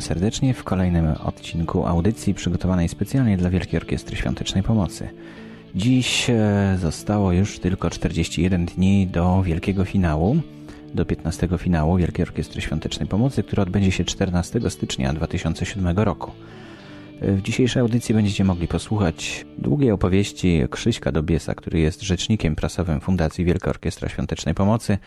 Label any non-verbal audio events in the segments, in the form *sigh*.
Serdecznie w kolejnym odcinku audycji przygotowanej specjalnie dla Wielkiej Orkiestry Świątecznej Pomocy. Dziś e, zostało już tylko 41 dni do wielkiego finału, do 15 finału Wielkiej Orkiestry Świątecznej Pomocy, który odbędzie się 14 stycznia 2007 roku. E, w dzisiejszej audycji będziecie mogli posłuchać długiej opowieści Krzyśka Dobiesa, który jest rzecznikiem prasowym Fundacji Wielka Orkiestra Świątecznej Pomocy,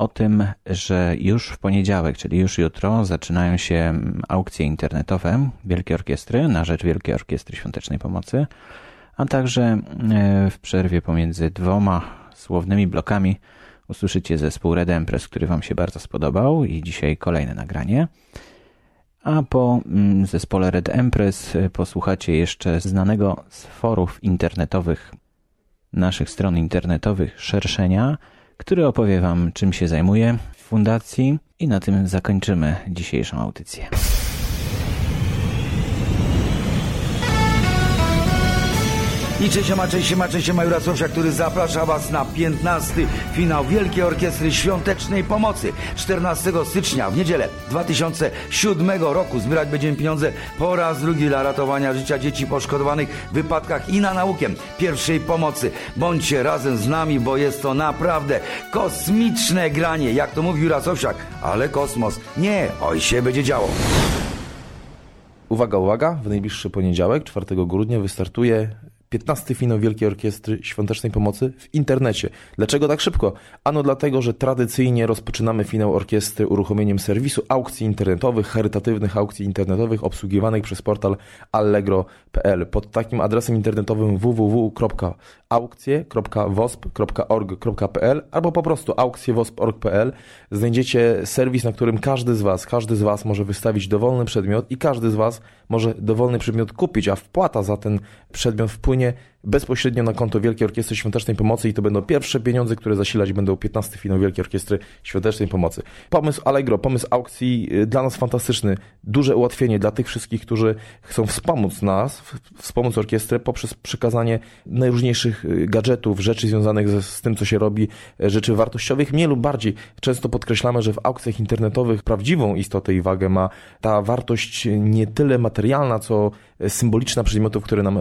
o tym, że już w poniedziałek, czyli już jutro, zaczynają się aukcje internetowe Wielkiej Orkiestry na rzecz Wielkiej Orkiestry Świątecznej Pomocy, a także e, w przerwie pomiędzy dwoma słownymi blokami usłyszycie zespół Red Empress, który Wam się bardzo spodobał i dzisiaj kolejne nagranie. A po mm, zespole Red Empress e, posłuchacie jeszcze znanego z forów internetowych, naszych stron internetowych szerszenia, który opowie Wam, czym się zajmuje w fundacji i na tym zakończymy dzisiejszą audycję. I cześć, ma, cześć, ma, cześć, ma Jurasowsia, który zaprasza Was na 15. finał Wielkiej Orkiestry Świątecznej Pomocy. 14 stycznia w niedzielę 2007 roku zbierać będziemy pieniądze po raz drugi dla ratowania życia dzieci poszkodowanych w wypadkach i na naukę pierwszej pomocy. Bądźcie razem z nami, bo jest to naprawdę kosmiczne granie, jak to mówi Jurasowsiak, ale kosmos. Nie, oj się będzie działo. Uwaga, uwaga, w najbliższy poniedziałek, 4 grudnia, wystartuje 15 finał Wielkiej Orkiestry Świątecznej Pomocy w internecie. Dlaczego tak szybko? Ano dlatego, że tradycyjnie rozpoczynamy finał orkiestry uruchomieniem serwisu aukcji internetowych, charytatywnych aukcji internetowych obsługiwanych przez portal allegro.pl pod takim adresem internetowym www.aukcje.wosp.org.pl albo po prostu aukcjewosp.org.pl znajdziecie serwis, na którym każdy z Was, każdy z Was może wystawić dowolny przedmiot i każdy z Was może dowolny przedmiot kupić, a wpłata za ten przedmiot wpłynie bezpośrednio na konto Wielkiej Orkiestry Świątecznej Pomocy i to będą pierwsze pieniądze, które zasilać będą 15 finał Wielkiej Orkiestry Świątecznej Pomocy. Pomysł Allegro, pomysł aukcji y, dla nas fantastyczny. Duże ułatwienie dla tych wszystkich, którzy chcą wspomóc nas, wspomóc orkiestrę poprzez przekazanie najróżniejszych y, gadżetów, rzeczy związanych z, z tym, co się robi, y, rzeczy wartościowych, mniej lub bardziej. Często podkreślamy, że w aukcjach internetowych prawdziwą istotę i wagę ma ta wartość nie tyle materialna, co symboliczna przedmiotów, które nam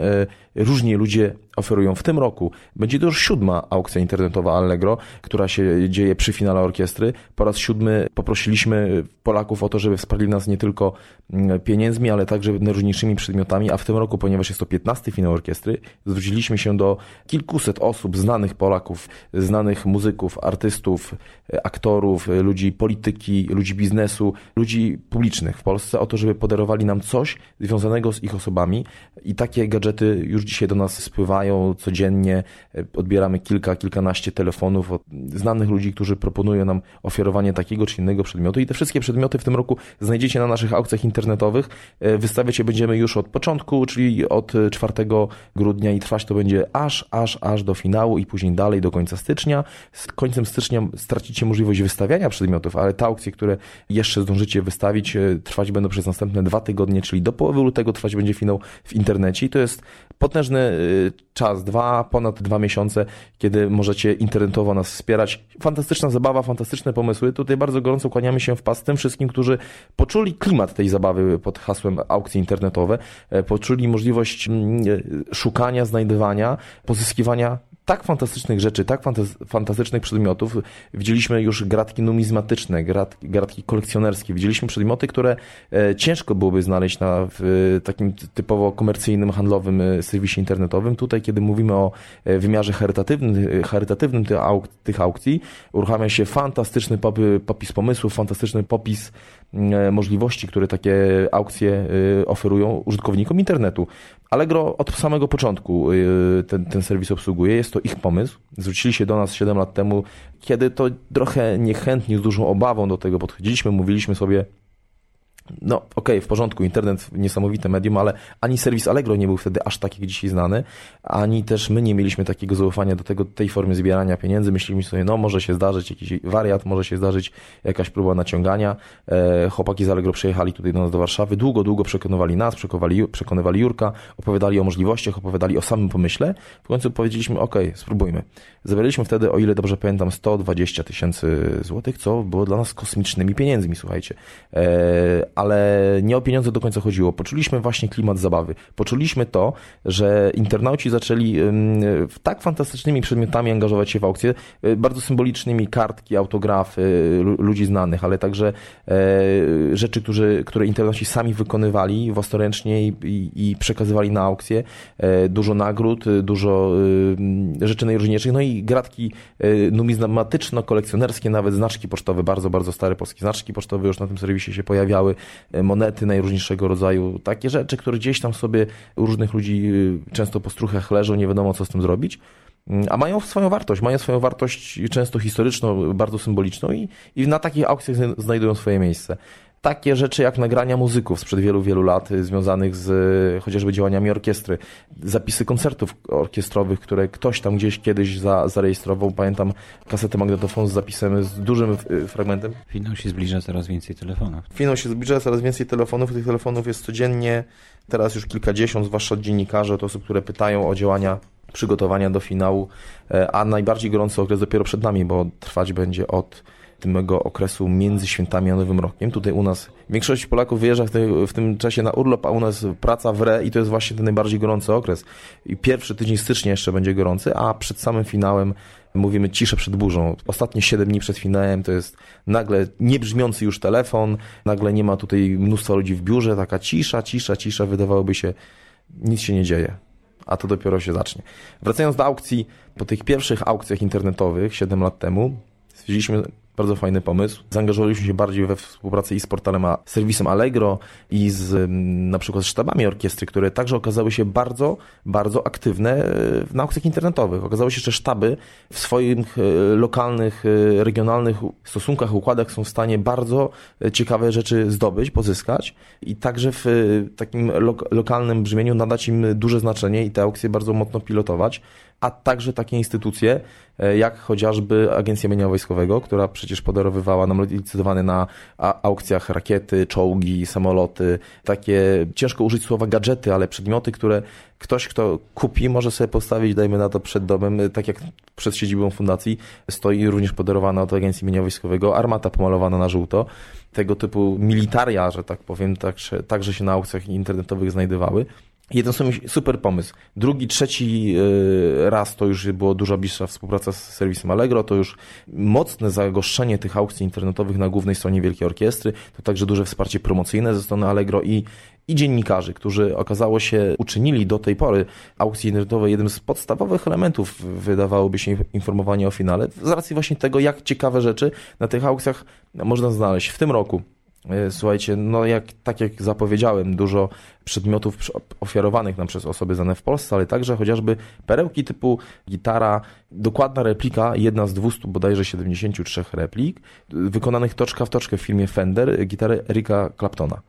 różni ludzie oferują w tym roku. Będzie to już siódma aukcja internetowa Allegro, która się dzieje przy finale orkiestry. Po raz siódmy poprosiliśmy Polaków o to, żeby wsparli nas nie tylko mm, pieniędzmi, ale także najróżniejszymi przedmiotami, a w tym roku, ponieważ jest to 15 finał orkiestry, zwróciliśmy się do kilkuset osób, znanych Polaków, znanych muzyków, artystów, aktorów, ludzi polityki, ludzi biznesu, ludzi publicznych w Polsce o to, żeby podarowali nam coś związanego z ich osobami i takie gadżety już dzisiaj do nas spływają codziennie. Odbieramy kilka, kilkanaście telefonów od znanych ludzi, którzy proponują nam ofiarowanie takiego czy innego przedmiotu i te wszystkie przedmioty w tym roku znajdziecie na naszych aukcjach internetowych. Wystawiać je będziemy już od początku, czyli od 4 grudnia i trwać to będzie aż, aż, aż do finału i później dalej do końca stycznia. Z końcem stycznia stracicie możliwość wystawiania przedmiotów, ale te aukcje, które jeszcze zdążycie wystawić, trwać będą przez następne dwa tygodnie, czyli do połowy lutego trwać będzie finał w internecie i to jest potężny y, czas, dwa, ponad dwa miesiące, kiedy możecie internetowo nas wspierać. Fantastyczna zabawa, fantastyczne pomysły. Tutaj bardzo gorąco kłaniamy się w pas tym wszystkim, którzy poczuli klimat tej zabawy pod hasłem aukcje internetowe, e, poczuli możliwość mm, e, szukania, znajdywania, pozyskiwania tak fantastycznych rzeczy, tak fantastycznych przedmiotów. Widzieliśmy już gratki numizmatyczne, grat, gratki kolekcjonerskie. Widzieliśmy przedmioty, które e, ciężko byłoby znaleźć na w, takim typowo komercyjnym, handlowym e, serwisie internetowym. Tutaj, kiedy mówimy o e, wymiarze charytatywnym, charytatywnym tych, auk tych aukcji, uruchamia się fantastyczny popis pomysłów, fantastyczny popis możliwości, które takie aukcje e, oferują użytkownikom internetu. Allegro od samego początku e, ten, ten serwis obsługuje, jest to ich pomysł. Zwrócili się do nas 7 lat temu, kiedy to trochę niechętnie, z dużą obawą do tego podchodziliśmy, mówiliśmy sobie, no, okej, okay, w porządku, internet niesamowite medium, ale ani serwis Allegro nie był wtedy aż tak jak dzisiaj znany, ani też my nie mieliśmy takiego zaufania do tego, tej formy zbierania pieniędzy. Myśleliśmy sobie, no może się zdarzyć jakiś wariat, może się zdarzyć jakaś próba naciągania. E, chłopaki z Allegro przyjechali tutaj do nas do Warszawy, długo, długo przekonywali nas, przekonywali, przekonywali Jurka, opowiadali o możliwościach, opowiadali o samym pomyśle. W końcu powiedzieliśmy, okej, okay, spróbujmy. Zebraliśmy wtedy, o ile dobrze pamiętam, 120 tysięcy złotych, co było dla nas kosmicznymi pieniędzmi, słuchajcie. E, ale nie o pieniądze do końca chodziło. Poczuliśmy właśnie klimat zabawy. Poczuliśmy to, że internauci zaczęli tak fantastycznymi przedmiotami angażować się w aukcje, bardzo symbolicznymi, kartki, autografy ludzi znanych, ale także e, rzeczy, które internauci sami wykonywali własnoręcznie i, i, przekazywali na aukcje. E, dużo nagród, dużo rzeczy najróżniejszych, no i gratki e, numizmatyczno-kolekcjonerskie, nawet znaczki pocztowe, bardzo, bardzo stare polskie znaczki pocztowe już na tym serwisie się pojawiały, monety najróżniejszego rodzaju, takie rzeczy, które gdzieś tam sobie u różnych ludzi często po struchach leżą, nie wiadomo co z tym zrobić. Mm, a mają swoją wartość, mają swoją wartość często historyczną, bardzo symboliczną i, i na takich aukcjach znajdują swoje miejsce. Takie rzeczy jak nagrania muzyków sprzed wielu, wielu lat y, związanych z y, chociażby działaniami orkiestry, zapisy koncertów orkiestrowych, które ktoś tam gdzieś kiedyś za, zarejestrował. Pamiętam kasetę magnetofonu z zapisem z dużym y, fragmentem. Finał się zbliża coraz więcej telefonów. Finał się zbliża coraz więcej telefonów. Tych telefonów jest codziennie, teraz już kilkadziesiąt, zwłaszcza od dziennikarzy, od osób, które pytają o działania przygotowania do finału, e, a najbardziej gorący okres dopiero przed nami, bo trwać będzie od tego okresu między świętami a Nowym Rokiem. Tutaj u nas większość Polaków wyjeżdża w, w, tym czasie na urlop, a u nas praca w re i to jest właśnie ten najbardziej gorący okres. I pierwszy tydzień stycznia jeszcze będzie gorący, a przed samym finałem mówimy ciszę przed burzą. Ostatnie 7 dni przed finałem to jest nagle niebrzmiący już telefon, nagle nie ma tutaj mnóstwa ludzi w biurze, taka cisza, cisza, cisza, wydawałoby się nic się nie dzieje a to dopiero się zacznie. Wracając do aukcji, po tych pierwszych aukcjach internetowych 7 lat temu stwierdziliśmy, bardzo fajny pomysł. Zaangażowaliśmy się bardziej we współpracę i z portalem, a serwisem Allegro i z mm, na przykład sztabami orkiestry, które także okazały się bardzo, bardzo aktywne e, w aukcjach internetowych. Okazało się, że sztaby w swoich e, lokalnych, e, regionalnych stosunkach, układach są w stanie bardzo ciekawe rzeczy zdobyć, pozyskać i także w takim lokalnym brzmieniu nadać im duże znaczenie i te aukcje bardzo mocno pilotować a także takie instytucje, jak chociażby Agencja Mienia Wojskowego, która przecież podarowywała nam licytowane na aukcjach rakiety, czołgi, samoloty, takie, ciężko użyć słowa gadżety, ale przedmioty, które ktoś, kto kupi, może sobie postawić, dajmy na to przed domem, tak jak przed siedzibą fundacji stoi również podarowana od Agencji Mienia Wojskowego armata pomalowana na żółto. Tego typu militaria, że tak powiem, także, także się na aukcjach internetowych znajdowały. Jeden super pomysł. Drugi, trzeci e, raz to już było dużo bliższa współpraca z serwisem Allegro, to już mocne zagoszczenie tych aukcji internetowych na głównej stronie Wielkiej Orkiestry, to także duże wsparcie promocyjne ze strony Allegro i, i dziennikarzy, którzy okazało się uczynili do tej pory aukcji internetowej jednym z podstawowych elementów, wydawałoby się, informowania o finale, z racji właśnie tego, jak ciekawe rzeczy na tych aukcjach można znaleźć. W tym roku słuchajcie, no jak, tak jak zapowiedziałem, dużo przedmiotów ofiarowanych nam przez osoby znane w Polsce, ale także chociażby perełki typu gitara, dokładna replika, jedna z 200 bodajże 73 replik, wykonanych toczka w toczkę w filmie Fender, gitary Erika Claptona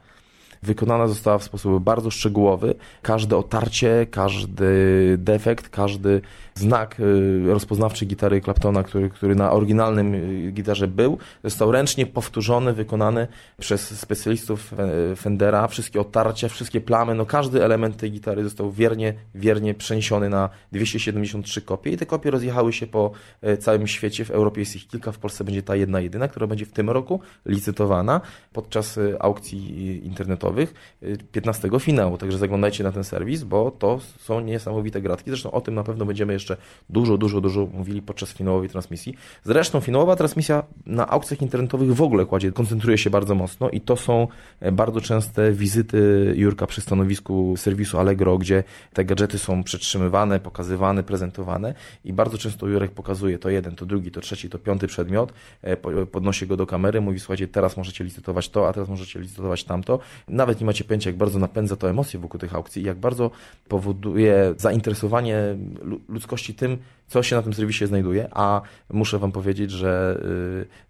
wykonana została w sposób bardzo szczegółowy. Każde otarcie, każdy defekt, każdy znak y, rozpoznawczy gitary Claptona, który, który na oryginalnym y, gitarze był, został ręcznie powtórzony, wykonany przez specjalistów Fendera. Wszystkie otarcia, wszystkie plamy, no każdy element tej gitary został wiernie, wiernie przeniesiony na 273 kopie i te kopie rozjechały się po e, całym świecie. W Europie jest ich kilka, w Polsce będzie ta jedna jedyna, która będzie w tym roku licytowana podczas e, aukcji internetowych 15 e, finału. Także zaglądajcie na ten serwis, bo to są niesamowite gratki. Zresztą o tym na pewno będziemy jeszcze dużo, dużo, dużo mówili podczas finałowej transmisji. Zresztą finałowa transmisja na aukcjach internetowych w ogóle kładzie, koncentruje się bardzo mocno i to są e, bardzo częste wizyty Jurka przy stanowisku serwisu Allegro, gdzie te gadżety są przetrzymywane, pokazywane, prezentowane i bardzo często Jurek pokazuje to jeden, to drugi, to trzeci, to piąty przedmiot, e, podnosi go do kamery, mówi słuchajcie, teraz możecie licytować to, a teraz możecie licytować tamto. Nawet nie macie pojęcia, jak bardzo napędza to emocje wokół tych aukcji i jak bardzo powoduje zainteresowanie ludzkości tym, co się na tym serwisie znajduje, a muszę Wam powiedzieć, że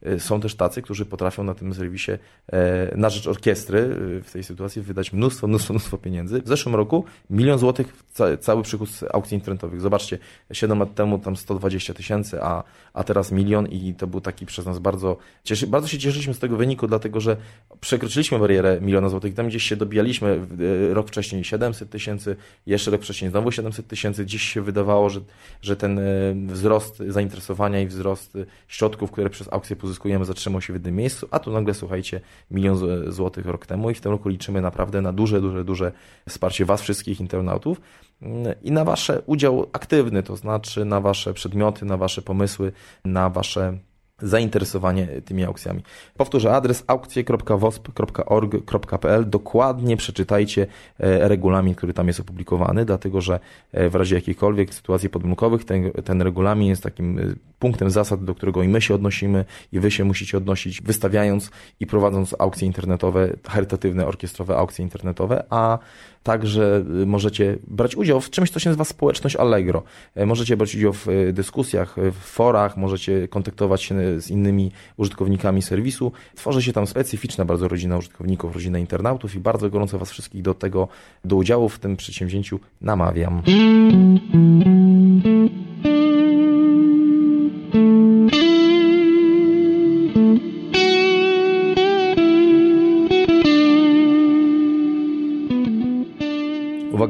y, y, są też tacy, którzy potrafią na tym serwisie e, na rzecz orkiestry y, w tej sytuacji wydać mnóstwo, mnóstwo, mnóstwo pieniędzy. W zeszłym roku milion złotych cały przychód z aukcji internetowych. Zobaczcie, 7 lat temu tam 120 tysięcy, a, a teraz milion i to był taki przez nas bardzo, cieszy, bardzo się cieszyliśmy z tego wyniku, dlatego że przekroczyliśmy barierę miliona złotych. Tam gdzieś się dobijaliśmy rok wcześniej 700 tysięcy, jeszcze rok wcześniej znowu 700 tysięcy. Dziś się wydawało, że że ten e, wzrost zainteresowania i wzrost środków, które przez aukcję pozyskujemy, zatrzymał się w jednym miejscu, a tu nagle, słuchajcie, milion złotych rok temu i w tym roku liczymy naprawdę na duże, duże, duże wsparcie Was wszystkich internautów. Mm, i na Wasz udział aktywny, to znaczy na Wasze przedmioty, na Wasze pomysły, na Wasze zainteresowanie tymi aukcjami. Powtórzę adres aukcje.wosp.org.pl. Dokładnie przeczytajcie e, regulamin, który tam jest opublikowany, dlatego że e, w razie jakichkolwiek sytuacji podrunkowych ten, ten regulamin jest takim e, punktem zasad, do którego i my się odnosimy i wy się musicie odnosić, wystawiając i prowadząc aukcje internetowe, charytatywne, orkiestrowe aukcje internetowe, a Także y, możecie brać udział w czymś, co się nazywa społeczność Allegro. E, możecie brać udział w y, dyskusjach, w forach, możecie kontaktować się z innymi użytkownikami serwisu. Tworzy się tam specyficzna bardzo rodzina użytkowników, rodzina internautów i bardzo gorąco Was wszystkich do tego, do udziału w tym przedsięwzięciu namawiam.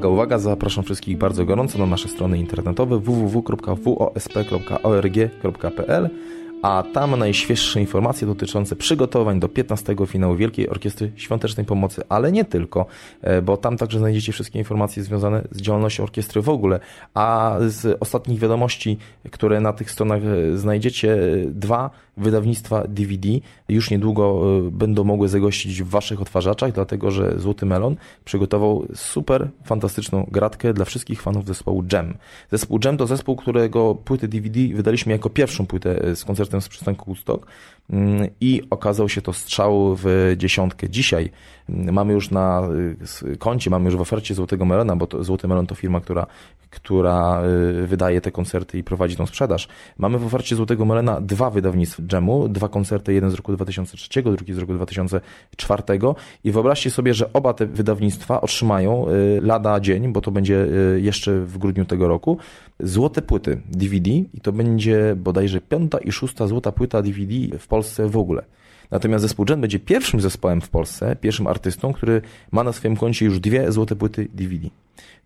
Uwaga, uwaga, zapraszam wszystkich bardzo gorąco na nasze strony internetowe www.wosp.org.pl a tam najświeższe informacje dotyczące przygotowań do 15 finału Wielkiej Orkiestry Świątecznej Pomocy, ale nie tylko, e, bo tam także znajdziecie wszystkie informacje związane z działalnością orkiestry w ogóle, a z ostatnich wiadomości, które na tych stronach e, znajdziecie, dwa wydawnictwa DVD już niedługo e, będą mogły zagościć w Waszych odtwarzaczach, dlatego że Złoty Melon przygotował super, fantastyczną gratkę dla wszystkich fanów zespołu Jam. Zespół Jam to zespół, którego płytę DVD wydaliśmy jako pierwszą płytę z koncertem z przystanku i okazał się to strzał w dziesiątkę. Dzisiaj mm, mamy już na y, koncie, mamy już w ofercie Złotego Melona, bo to, Złoty Melon to firma, która która y, wydaje te koncerty i prowadzi tą sprzedaż. Mamy w ofercie Złotego Melena dwa wydawnictwa dżemu, dwa koncerty, jeden z roku 2003, drugi z roku 2004 i wyobraźcie sobie, że oba te wydawnictwa otrzymają y, lada dzień, bo to będzie jeszcze w grudniu tego roku, złote płyty DVD i to będzie bodajże piąta i szósta złota płyta DVD w Polsce w ogóle. Natomiast zespół Gen będzie pierwszym zespołem w Polsce, pierwszym artystą, który ma na swoim koncie już dwie złote płyty DVD.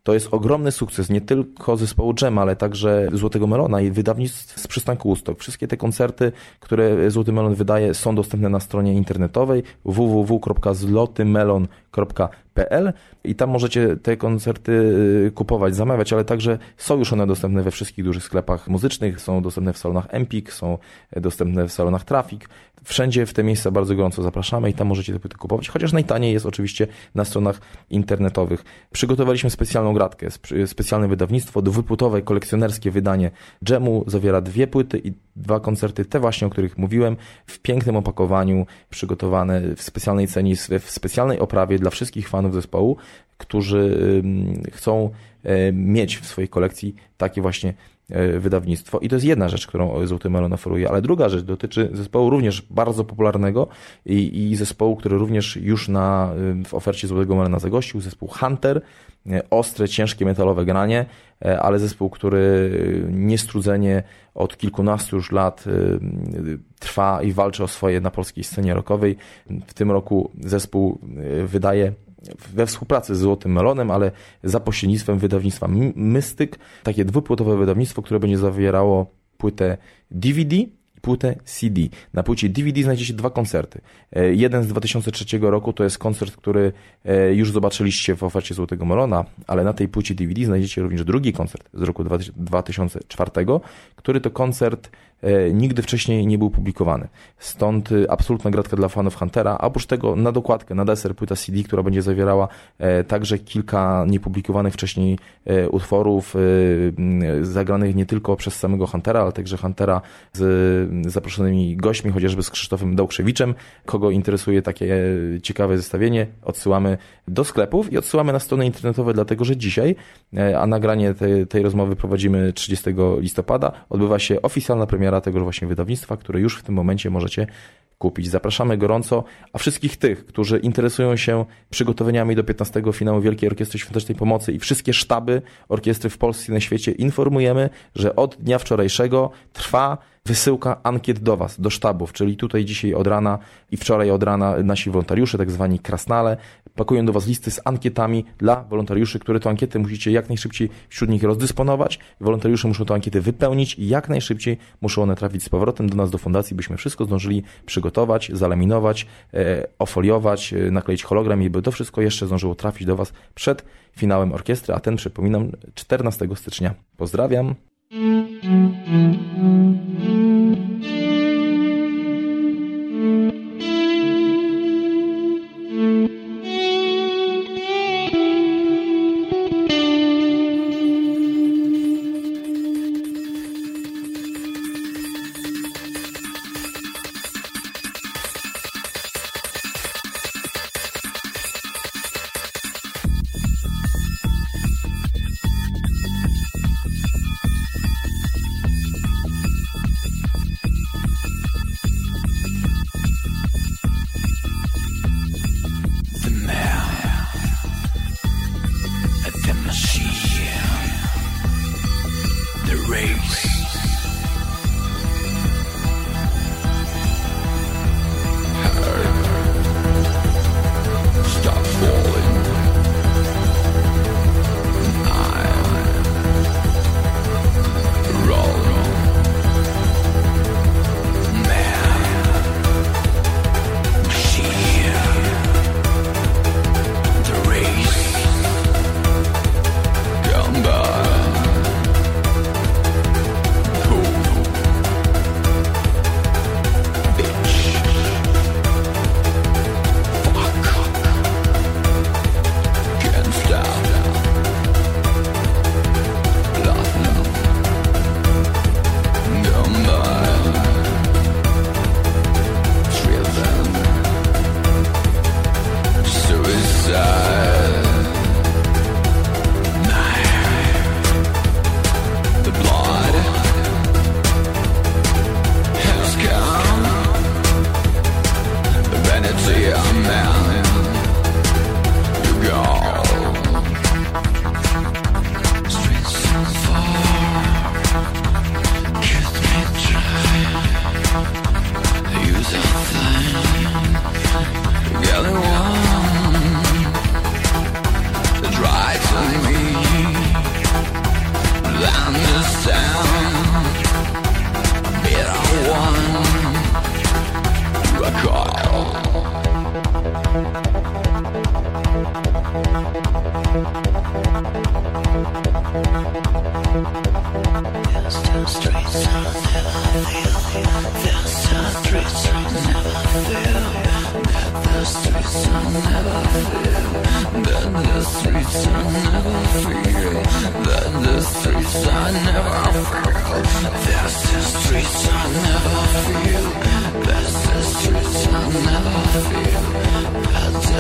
To jest ogromny sukces nie tylko zespołu Jam, ale także Złotego Melona i wydawnictw z przystanku Ustok. Wszystkie te koncerty, które Złoty Melon wydaje, są dostępne na stronie internetowej www.zlotymelon.pl i tam możecie te koncerty y, kupować, zamawiać, ale także są już one dostępne we wszystkich dużych sklepach muzycznych, są dostępne w salonach Empik, są dostępne w salonach Traffic. Wszędzie w te miejsca bardzo gorąco zapraszamy i tam możecie te płyty kupować, chociaż najtaniej jest oczywiście na stronach internetowych. Przygotowaliśmy specjalną gratkę, specjalne wydawnictwo, dwupłytowe kolekcjonerskie wydanie Dżemu, zawiera dwie płyty i dwa koncerty, te właśnie, o których mówiłem, w pięknym opakowaniu, przygotowane w specjalnej cenie, w specjalnej oprawie dla wszystkich fanów zespołu, którzy chcą e, mieć w swojej kolekcji takie właśnie wydawnictwo. I to jest jedna rzecz, którą Złoty Melon oferuje, ale druga rzecz dotyczy zespołu również bardzo popularnego i, i zespołu, który również już na, w ofercie Złotego Melona zagościł, zespół Hunter, E, ostre, ciężkie metalowe granie, e, ale zespół, który niestrudzenie od kilkunastu już lat e, trwa i walczy o swoje na polskiej scenie rockowej. W tym roku zespół wydaje we współpracy z Złotym Melonem, ale za pośrednictwem wydawnictwa Mystyk, takie dwupłytowe wydawnictwo, które będzie zawierało płytę DVD płytę CD. Na płycie DVD znajdziecie dwa koncerty. E, jeden z 2003 roku to jest koncert, który e, już zobaczyliście w ofercie Złotego Melona, ale na tej płycie DVD znajdziecie również drugi koncert z roku 2004, który to koncert nigdy wcześniej nie był publikowany. Stąd y, absolutna gratka dla fanów Huntera, a oprócz tego na dokładkę, na deser płyta CD, która będzie zawierała e, także kilka niepublikowanych wcześniej e, utworów zagranych nie tylko przez samego Huntera, ale także Huntera z zaproszonymi gośćmi, chociażby z Krzysztofem Dałkrzewiczem. Kogo interesuje takie ciekawe zestawienie, odsyłamy do sklepów i odsyłamy na strony internetowe, dlatego że dzisiaj, a nagranie tej, tej rozmowy prowadzimy 30 listopada, odbywa się oficjalna premiera tego właśnie wydawnictwa, które już w tym momencie możecie kupić. Zapraszamy gorąco, a wszystkich tych, którzy interesują się przygotowaniami do 15 finału Wielkiej Orkiestry Świątecznej Pomocy i wszystkie sztaby orkiestry w Polsce i na świecie informujemy, że od dnia wczorajszego trwa wysyłka ankiet do Was, do sztabów, czyli tutaj dzisiaj od rana i wczoraj od rana nasi wolontariusze, tak zwani krasnale, pakują do Was listy z ankietami dla wolontariuszy, które to ankiety musicie jak najszybciej wśród nich rozdysponować. Wolontariusze muszą tę ankietę wypełnić i jak najszybciej muszą one trafić z powrotem do nas, do fundacji, byśmy wszystko zdążyli przygotować, zalaminować, e, ofoliować, e, nakleić hologram i by to wszystko jeszcze zdążyło trafić do Was przed finałem orkiestry, a ten, przypominam, 14 stycznia. Pozdrawiam.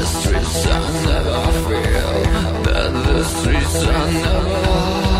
streets I never feel, that the streets I never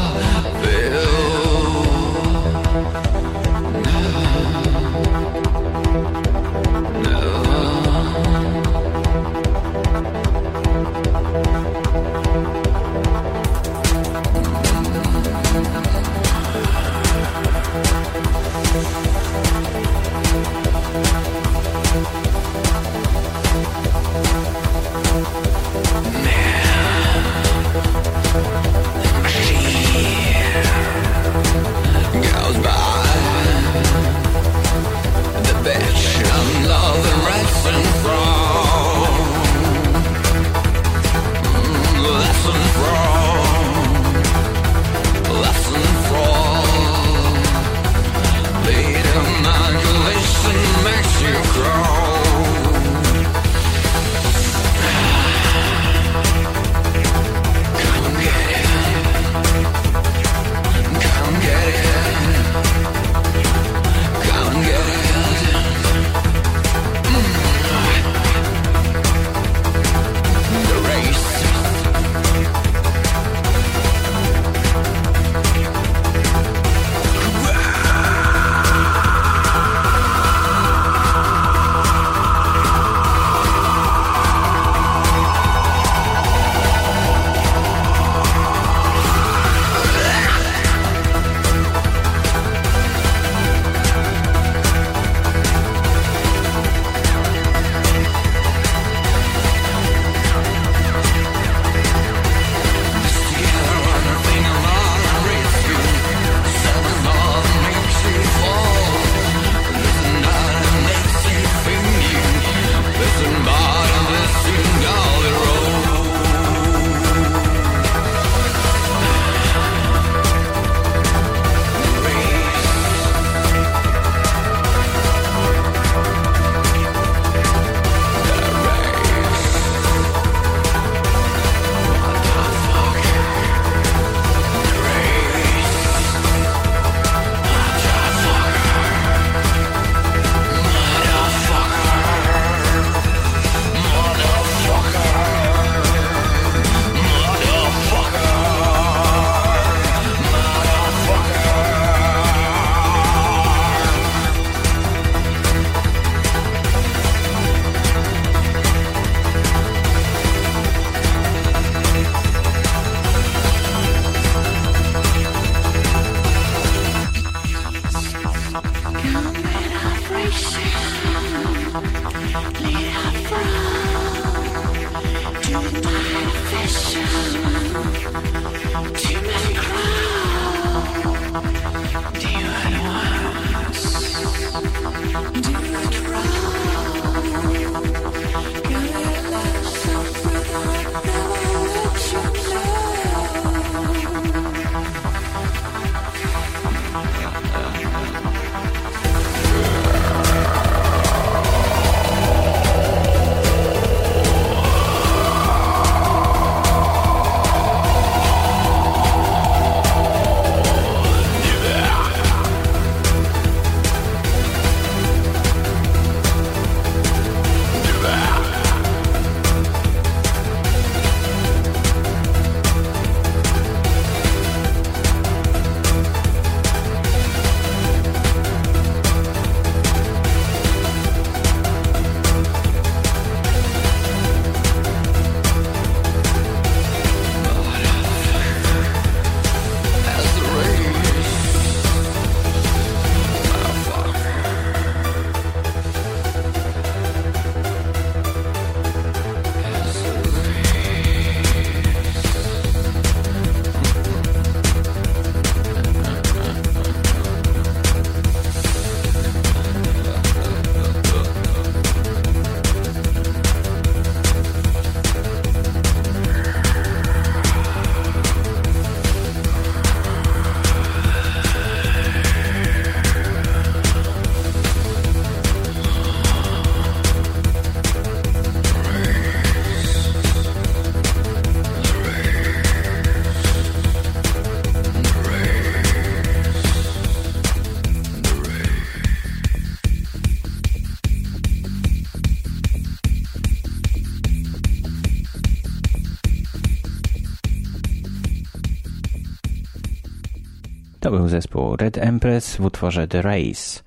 Red Empress w utworze The Race.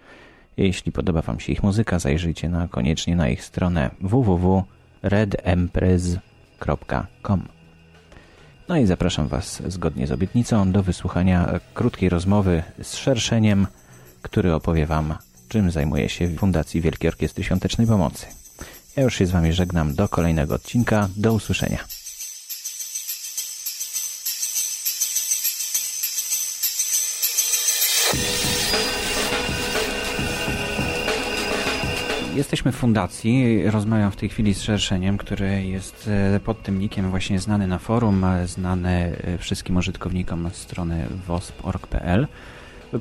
Jeśli podoba Wam się ich muzyka, zajrzyjcie na, koniecznie na ich stronę www.redempress.com. No i zapraszam Was zgodnie z obietnicą do wysłuchania krótkiej rozmowy z Szerszeniem, który opowie Wam, czym zajmuje się w Fundacji Wielkiej Orkiestry Świątecznej Pomocy. Ja już się z Wami żegnam do kolejnego odcinka. Do usłyszenia. Jesteśmy w fundacji, rozmawiam w tej chwili z Szerszeniem, który jest e, pod tym nickiem właśnie znany na forum, znany e, wszystkim użytkownikom strony wosp.org.pl.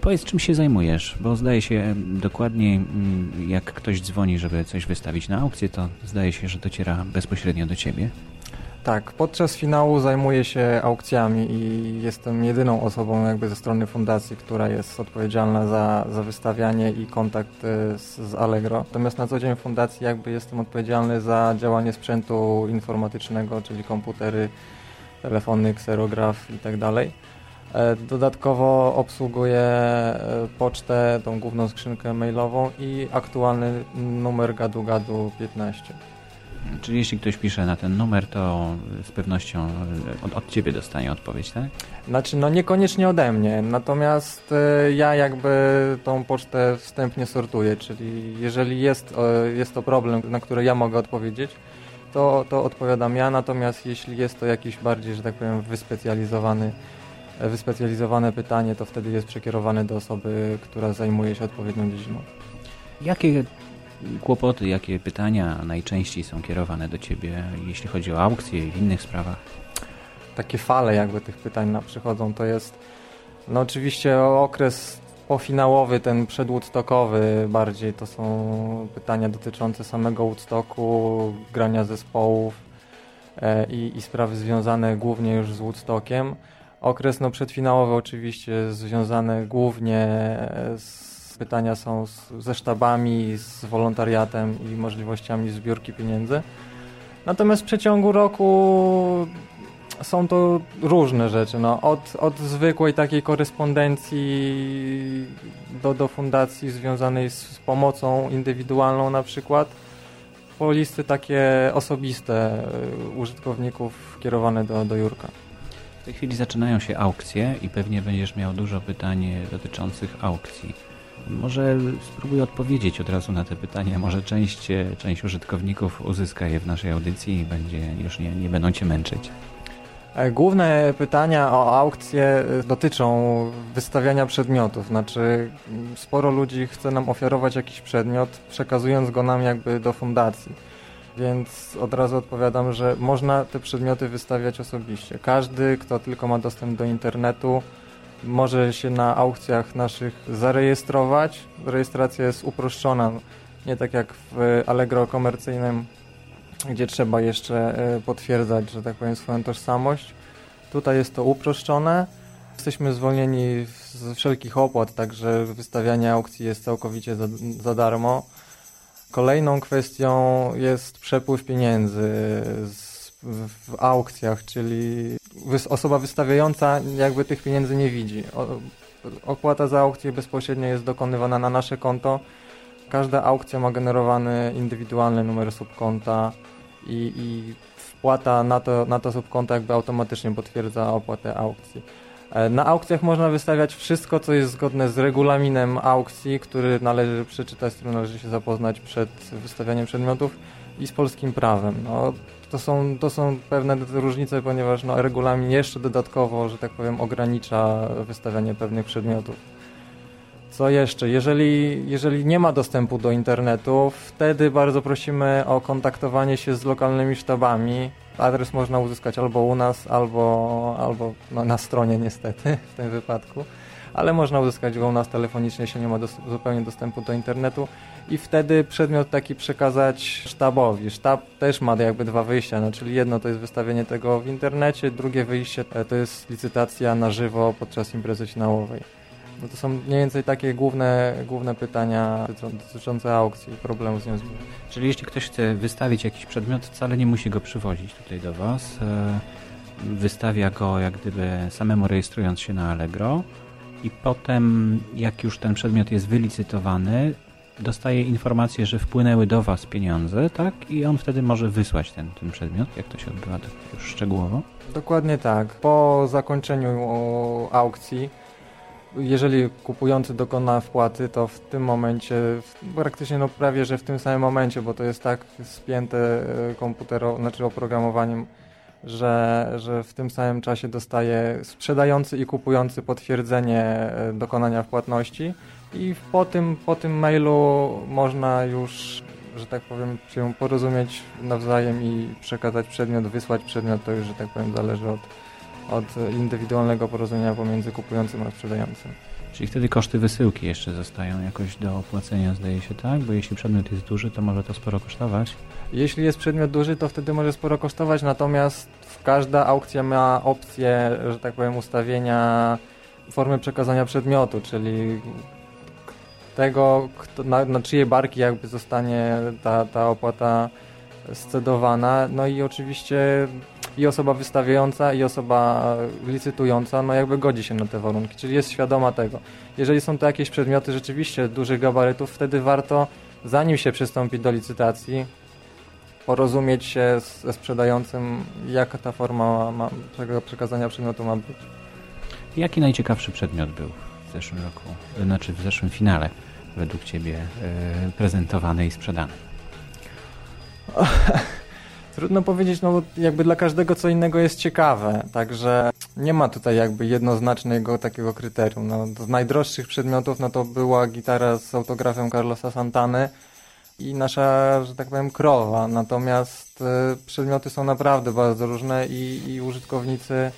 Powiedz, czym się zajmujesz, bo zdaje się dokładnie, mm, jak ktoś dzwoni, żeby coś wystawić na aukcję, to zdaje się, że dociera bezpośrednio do Ciebie. Tak, podczas finału zajmuję się aukcjami i jestem jedyną osobą jakby ze strony fundacji, która jest odpowiedzialna za, za wystawianie i kontakt e, z, z Allegro. Natomiast na co dzień w fundacji jakby jestem odpowiedzialny za działanie sprzętu informatycznego, czyli komputery, telefony, kserograf i tak dalej. E, dodatkowo obsługuję e, pocztę, tą główną skrzynkę mailową i aktualny numer gadu gadu 15. Czyli jeśli ktoś pisze na ten numer, to z pewnością od, od Ciebie dostanie odpowiedź, tak? Znaczy, no niekoniecznie ode mnie, natomiast e, ja jakby tą pocztę wstępnie sortuję, czyli jeżeli jest, jest to problem, na który ja mogę odpowiedzieć, to, to odpowiadam ja, natomiast jeśli jest to jakiś bardziej, że tak powiem, wyspecjalizowany wyspecjalizowane pytanie, to wtedy jest przekierowane do osoby, która zajmuje się odpowiednią dziedziną. Jakie kłopoty, jakie pytania najczęściej są kierowane do Ciebie, jeśli chodzi o aukcje i w innych sprawach? Takie fale jakby tych pytań przychodzą, to jest no oczywiście okres pofinałowy, ten przedwoodstockowy bardziej, to są pytania dotyczące samego Woodstocku, grania zespołów e, i, i sprawy związane głównie już z Woodstockiem. Okres no, przedfinałowy oczywiście związany głównie e, z pytania są z, ze sztabami, z wolontariatem i możliwościami zbiórki pieniędzy. Natomiast w przeciągu roku są to różne rzeczy. No, od, od zwykłej takiej korespondencji do, do fundacji związanej z pomocą indywidualną na przykład, po listy takie osobiste y, użytkowników kierowane do, do Jurka. W tej chwili zaczynają się aukcje i pewnie będziesz miał dużo pytań dotyczących aukcji. Może spróbuję odpowiedzieć od razu na te pytania. Może część, część użytkowników uzyska je w naszej audycji i będzie, już nie, nie będą Cię męczyć. E, główne pytania o aukcje e, dotyczą wystawiania przedmiotów. Znaczy, sporo ludzi chce nam ofiarować jakiś przedmiot, przekazując go nam jakby do fundacji. Więc od razu odpowiadam, że można te przedmioty wystawiać osobiście. Każdy, kto tylko ma dostęp do internetu, może się na aukcjach naszych zarejestrować. Rejestracja jest uproszczona, nie tak jak w Allegro komercyjnym, gdzie trzeba jeszcze e, potwierdzać, że tak powiem, swoją tożsamość. Tutaj jest to uproszczone. Jesteśmy zwolnieni z wszelkich opłat, także wystawianie aukcji jest całkowicie za, za darmo. Kolejną kwestią jest przepływ pieniędzy z, w, w aukcjach, czyli osoba wystawiająca jakby tych pieniędzy nie widzi. opłata za aukcję bezpośrednio jest dokonywana na nasze konto. Każda aukcja ma generowany indywidualny numer subkonta i, i wpłata na to, na to subkonto jakby automatycznie potwierdza opłatę aukcji. E, na aukcjach można wystawiać wszystko, co jest zgodne z regulaminem aukcji, który należy przeczytać, z którym należy się zapoznać przed wystawianiem przedmiotów i z polskim prawem. No, to, są, to są pewne różnice, ponieważ no, regulamin jeszcze dodatkowo, że tak powiem, ogranicza wystawianie pewnych przedmiotów. Co jeszcze? Jeżeli, jeżeli nie ma dostępu do internetu, wtedy bardzo prosimy o kontaktowanie się z lokalnymi sztabami. Adres można uzyskać albo u nas, albo, albo no, na stronie niestety w tym wypadku, ale można uzyskać go u nas telefonicznie, jeśli nie ma zupełnie dostępu do internetu i wtedy przedmiot taki przekazać sztabowi. Sztab też ma jakby dwa wyjścia, no, czyli jedno to jest wystawienie tego w internecie, drugie wyjście e, to jest licytacja na żywo podczas imprezy finałowej. No to są mniej więcej takie główne, główne pytania dotyczące aukcji i problemu z nią. Czyli jeśli ktoś chce wystawić jakiś przedmiot, wcale nie musi go przywozić tutaj do Was. E, wystawia go jak gdyby samemu rejestrując się na Allegro i potem jak już ten przedmiot jest wylicytowany, dostaje informację, że wpłynęły do Was pieniądze, tak? I on wtedy może wysłać ten, ten przedmiot, jak to się odbywa tak już szczegółowo? Dokładnie tak. Po zakończeniu aukcji jeżeli kupujący dokona wpłaty, to w tym momencie, praktycznie no prawie, że w tym samym momencie, bo to jest tak spięte e, komputerowo, znaczy oprogramowaniem, że, że w tym samym czasie dostaje sprzedający i kupujący potwierdzenie e, dokonania wpłatności i po tym, po tym mailu można już, że tak powiem, się porozumieć nawzajem i przekazać przedmiot, wysłać przedmiot, to już, że tak powiem, zależy od, od indywidualnego porozumienia pomiędzy kupującym a sprzedającym. Czyli wtedy koszty wysyłki jeszcze zostają jakoś do opłacenia, zdaje się tak? Bo jeśli przedmiot jest duży, to może to sporo kosztować. Jeśli jest przedmiot duży, to wtedy może sporo kosztować, natomiast każda aukcja ma opcję, że tak powiem, ustawienia formy przekazania przedmiotu, czyli tego, kto, na, na czyje barki jakby zostanie ta, ta opłata scedowana. No i oczywiście i osoba wystawiająca, i osoba licytująca, no jakby godzi się na te warunki, czyli jest świadoma tego. Jeżeli są to jakieś przedmioty rzeczywiście dużych gabarytów, wtedy warto, zanim się przystąpi do licytacji, porozumieć się ze sprzedającym, jaka ta forma ma, przekazania przedmiotu ma być. Jaki najciekawszy przedmiot był w zeszłym roku, znaczy w zeszłym finale według Ciebie yy, prezentowany i sprzedany? *laughs* Trudno powiedzieć, no jakby dla każdego co innego jest ciekawe, także nie ma tutaj jakby jednoznacznego takiego kryterium. No, z najdroższych przedmiotów no to była gitara z autografem Carlosa Santany i nasza, że tak powiem, krowa, natomiast y, przedmioty są naprawdę bardzo różne i, i użytkownicy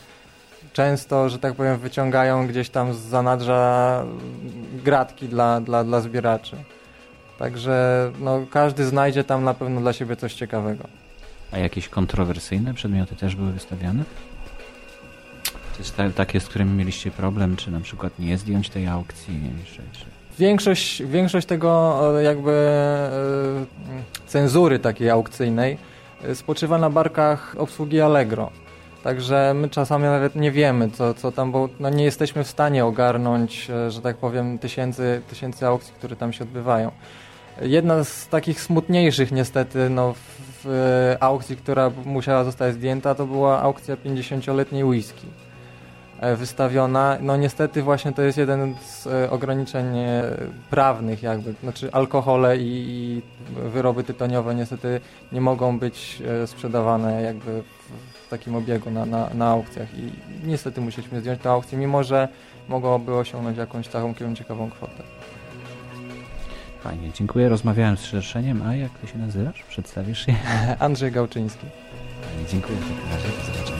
często, że tak powiem, wyciągają gdzieś tam z zanadrza gratki dla, dla, dla zbieraczy. Także no, każdy znajdzie tam na pewno dla siebie coś ciekawego. A jakieś kontrowersyjne przedmioty też były wystawiane? Czy takie, z którymi mieliście problem, czy na przykład nie zdjąć tej aukcji? Czy, czy... Większość, większość tego e, jakby e, cenzury takiej aukcyjnej e, spoczywa na barkach obsługi Allegro. Także my czasami nawet nie wiemy, co, co tam, bo no nie jesteśmy w stanie ogarnąć, że tak powiem, tysięcy, tysięcy aukcji, które tam się odbywają. Jedna z takich smutniejszych niestety no, w aukcji, która musiała zostać zdjęta, to była aukcja 50-letniej whisky. e, wystawiona. No niestety właśnie to jest jeden z e, ograniczeń e, prawnych jakby, znaczy alkohole i, i wyroby tytoniowe niestety nie mogą być e, sprzedawane jakby w, w takim obiegu na, na, na aukcjach i niestety musieliśmy zdjąć tę aukcję, mimo że mogłoby osiągnąć jakąś taką ciekawą kwotę. Fajnie, dziękuję. Rozmawiałem z szerszeniem, a jak ty się nazywasz? Przedstawisz się? *laughs* Andrzej Gałczyński. Fajnie, dziękuję w takim razie. Do zobaczenia.